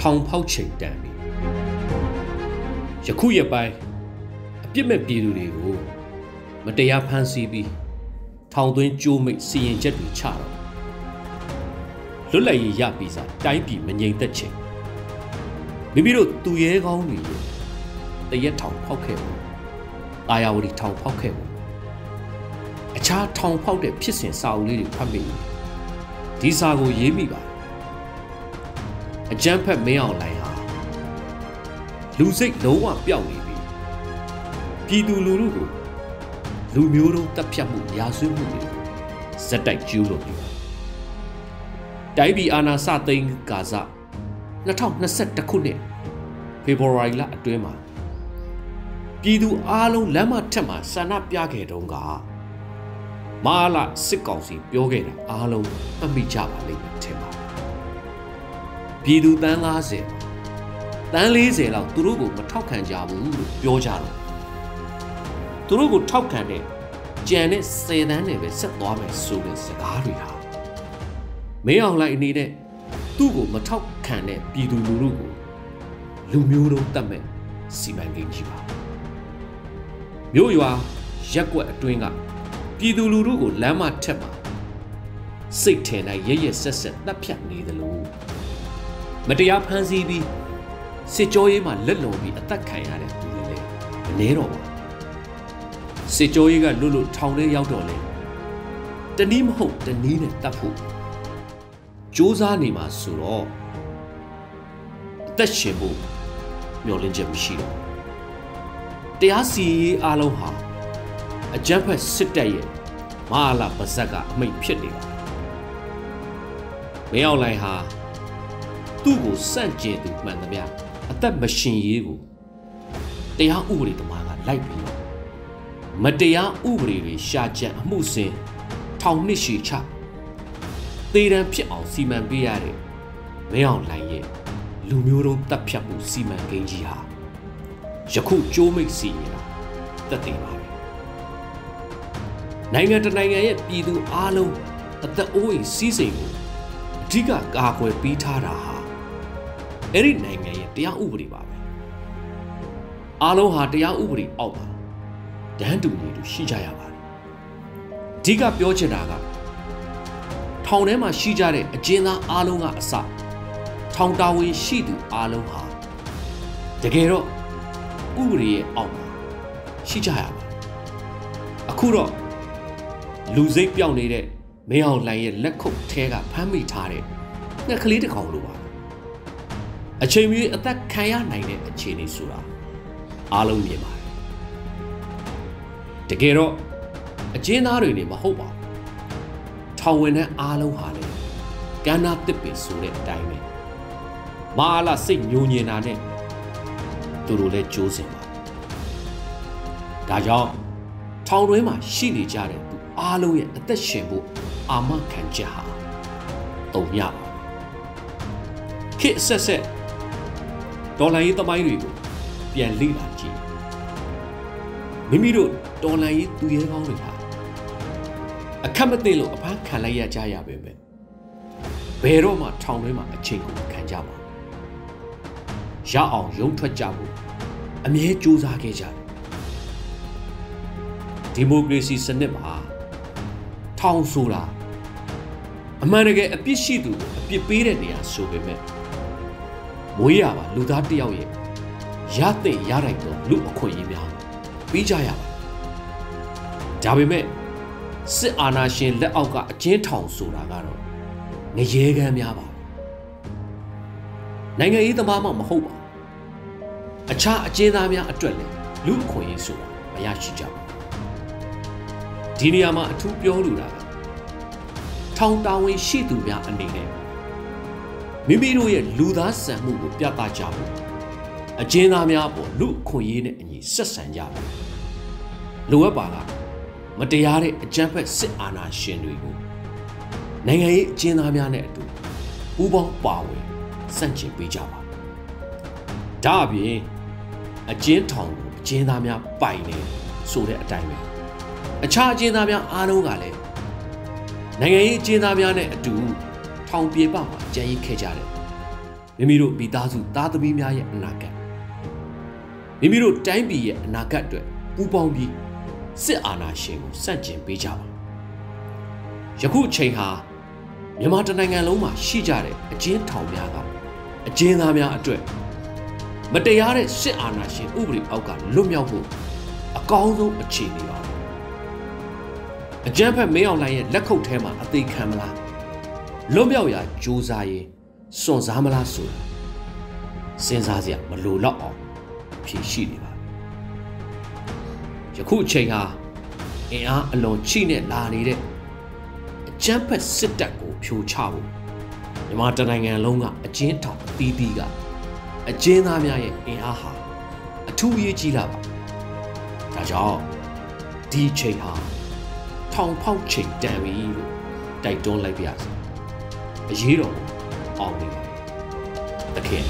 ထောင်ဖောက်ချိန်တန်ပြီယခုရပိုင်းအပြစ်မဲ့ပြည်သူတွေကိုမတရားဖမ်းဆီးပြီးထောင်သွင်းကြိုးမိတ်စီရင်ချက်တွေချတော့လွတ်လပ်ရေးရပြီးစားတိုင်းပြည်မငြိမ်သက်ချိန်မိမိတို့သူရဲကောင်းတွေတရက်ထောင်ဖောက်ခဲ့ဘူးအာယာဝတီထောင်ဖောက်ခဲ့ဘူးအခြားထောင်ဖောက်တဲ့ဖြစ်စဉ်စာအုပ်လေးတွေဖတ်မိဒီစာကိုရေးမိပါ အကျန်းဖက်မင်းအောင်လိုင်ဟာလူစိတ်လုံးဝပျောက်နေပြီပြည်သူလူထုကိုလူမျိုးတုံးတပ်ဖြတ်မှုရာဇဝတ်မှုတွေဇက်တိုက်ကျူးလွန်နေပါတိုင်းပြည်အာဏာစသိမ်းကာစ2021ခုနှစ်ဖေဖော်ဝါရီလအတွင်းမှာပြည်သူအားလုံးလမ်းမထက်မှာဆန္ဒပြခဲ့တုန်းကမာလာစစ်ကောင်စီပြောခဲ့တာအားလုံးမှတ်မိကြပါလိမ့်မယ်ထင်ပါ ပြည်သူတန်း90တန်း40လောက်သူတို့ကိုမထောက်ခံကြဘူးလို့ပြောကြတော့သူတို့ကိုထောက်ခံတဲ့ကြံတဲ့10တန်းနဲ့ပဲဆက်သွားမယ်ဆိုတဲ့စကားတွေဟာမင်းအောင်လိုက်အနေနဲ့သူ့ကိုမထောက်ခံတဲ့ပြည်သူလူထုကိုလူမျိုးတုံးတတ်မဲ့စီမံကိန်းကြီးပါမြို့ရွာရက်ွက်အတွင်းကပြည်သူလူထုကိုလမ်းမထက်မှာစိတ်ထင်တိုင်းရရဆက်ဆက်တပ်ဖြတ်နေသလို မတရားဖမ်းဆီးပြီးစစ်ကြောရေးမှာလက်လုံပြီးအသက်ခံရတဲ့သူတွေလည်းမနှဲတော့ပါစစ်ကြောရေးကလွတ်လွတ်ထောင်ထဲရောက်တော့လေတနည်းမဟုတ်တနည်းနဲ့တတ်ဖို့စူးစမ်းနေမှာဆိုတော့အသက်ရှင်ဖို့မျှော်လင့်ချက်မရှိတော့တရားစီရင်အားလုံးဟာအကြမ်းဖက်စစ်တပ်ရဲ့မဟာလာပါဇက်ကအမိတ်ဖြစ်နေပါမင်းအောင်လိုင်ဟာ သူ့ကိုစန့်ကျင်သူမှန်သမျှအသက်မရှင်ရေးကိုတရားဥပဒေသမားကလိုက်ပြီးတော့မတရားဥပဒေတွေရှာကြံအမှုစင်ထောင်နှစ်ရှည်ချသေတံဖြစ်အောင်စီမံပေးရတဲ့မင်းအောင်လိုင်ရဲ့လူမျိုးတုံးတပ်ဖြတ်မှုစီမံကိန်းကြီးဟာယခုကြိုးမိတ်စီရင်တာတက်တည်ပါပဲနိုင်ငံတနိုင်ငံရဲ့ပြည်သူအလုံးအသက်အိုးအိမ်စီးစိမ်ကိုအဓိကကာကွယ်ပေးထားတာဟာ အဲ့ဒီနိုင်ငံရဲ့တရားဥပဒေပါပဲအားလုံးဟာတရားဥပဒေအောက်ပါတန်းတူညီတူရှိကြရပါတယ်အဓိကပြောချင်တာကထောင်ထဲမှာရှိကြတဲ့အကျဉ်းသားအားလုံးကအစထောင်တာဝန်ရှိသူအားလုံးဟာတကယ်တော့ဥပဒေရဲ့အောက်မှာရှိကြရပါအခုတော့လူစိတ်ပြောင်းနေတဲ့မင်းအောင်လှိုင်ရဲ့လက်ခုပ်ထဲကဖမ်းမိထားတဲ့ငှက်ကလေးတစ်ကောင်လိုပါ အချိန်မီအသက်ခံရနိုင်တဲ့အခြေအနေဆိုတာအားလုံးမြင်ပါတယ်တကယ်တော့အကျဉ်းသားတွေနေမဟုတ်ပါဘူးထောင်ဝင်တဲ့အားလုံးဟာလေကန္နာတစ်ပင်ဆိုတဲ့အတိုင်းပဲမအားလားစိတ်ညိုညင်တာနဲ့သူတို့လည်းကြိုးစင်ပါဒါကြောင့်ထောင်တွင်းမှာရှိနေကြတဲ့သူအားလုံးရဲ့အသက်ရှင်ဖို့အာမခံချက်ဟာတုံရပါခေတ်ဆက်ဆက် ဒေါ်လာရေးသမိုင်းတွေကိုပြန်လေ့လာကြည့်မိမိတို့ဒေါ်လာရေးသူရဲကောင်းတွေဟာအခက်မသိလို့အဖမ်းခံလိုက်ရကြရပဲပဲဘယ်တော့မှထောင်ထဲမှာအချိန်ကိုခံကြပါရအောင်ရုံထွက်ကြဖို့အမြဲကြိုးစားခဲ့ကြတယ်ဒီမိုကရေစီစနစ်မှာထောင်ဆိုတာအမှန်တကယ်အပြစ်ရှိသူကိုအပြစ်ပေးတဲ့နေရာဆိုပေမဲ့ မွေးရပါလူသားတယောက်ရဲ့ရတဲ့ရလိုက်တော့လူအခွင့်အရေးများပြီးကြရပါဒါပေမဲ့စစ်အာဏာရှင်လက်အောက်ကအကျဉ်းထောင်ဆိုတာကတော့ငရေကမ်းများပါနိုင်ငံရေးသမားမှမဟုတ်ပါအခြားအကျဉ်းသားများအတွက်လည်းလူအခွင့်အရေးဆိုတာမရရှိကြဘူးဒီနေရာမှာအထူးပြောလိုတာကထောင်တာဝန်ရှိသူများအနေနဲ့ မိမိတို့ရဲ့လူသားဆန်မှုကိုပြသကြဖို့အကျဉ်းသားများပေါ်လူအခွင့်အရေးနဲ့အညီဆက်ဆံကြဖို့လိုအပ်ပါကမတရားတဲ့အကြမ်းဖက်စစ်အာဏာရှင်တွေကိုနိုင်ငံရေးအကျဉ်းသားများနဲ့အတူပူးပေါင်းပါဝင်စန့်ကျင်ပေးကြပါဒါအပြင်အကျဉ်းထောင်ကိုအကျဉ်းသားများပိုင်နေဆိုတဲ့အတိုင်းပဲအခြားအကျဉ်းသားများအားလုံးကလည်းနိုင်ငံရေးအကျဉ်းသားများနဲ့အတူ ထောင်ပြေပမှာကြံရည်ခဲ့ကြတယ်မိမိတို့မိသားစုသားသမီးများရဲ့အနာဂတ်မိမိတို့တိုင်းပြည်ရဲ့အနာဂတ်အတွက်ပူးပေါင်းပြီးစစ်အာဏာရှင်ကိုစန့်ကျင်ပေးကြပါယခုအချိန်ဟာမြန်မာတနိုင်ငံလုံးမှာရှိကြတဲ့အကျဉ်းထောင်များကအကျဉ်းသားများအတွက်မတရားတဲ့စစ်အာဏာရှင်ဥပဒေအောက်ကလွတ်မြောက်ဖို့အကောင်းဆုံးအခြေအနေပါအကြမ်းဖက်မင်းအောင်လှိုင်ရဲ့လက်ခုပ်ထဲမှာအသေးခံမလား လွတ်မြောက်ရာကြိုးစားရင်စွန့်စားမလားဆိုတာစဉ်းစားစရာမလိုတော့အောင်ဖြေရှိနေပါယခုအချိန်ဟာအင်အားအလွန်ချိနဲ့လာနေတဲ့အကြမ်းဖက်စစ်တပ်ကိုဖြိုချဖို့မြန်မာတနိုင်ငံလုံးကအကျဉ်းထောင်အသီးသီးကအကျဉ်းသားများရဲ့အင်အားဟာအထူးအရေးကြီးလာပါဒါကြောင့်ဒီချိန်ဟာထောင်ဖောက်ချိန်တန်ပြီလို့တိုက်တွန်းလိုက်ပါရစေ အရေးတော်အောင်နေပါတခင်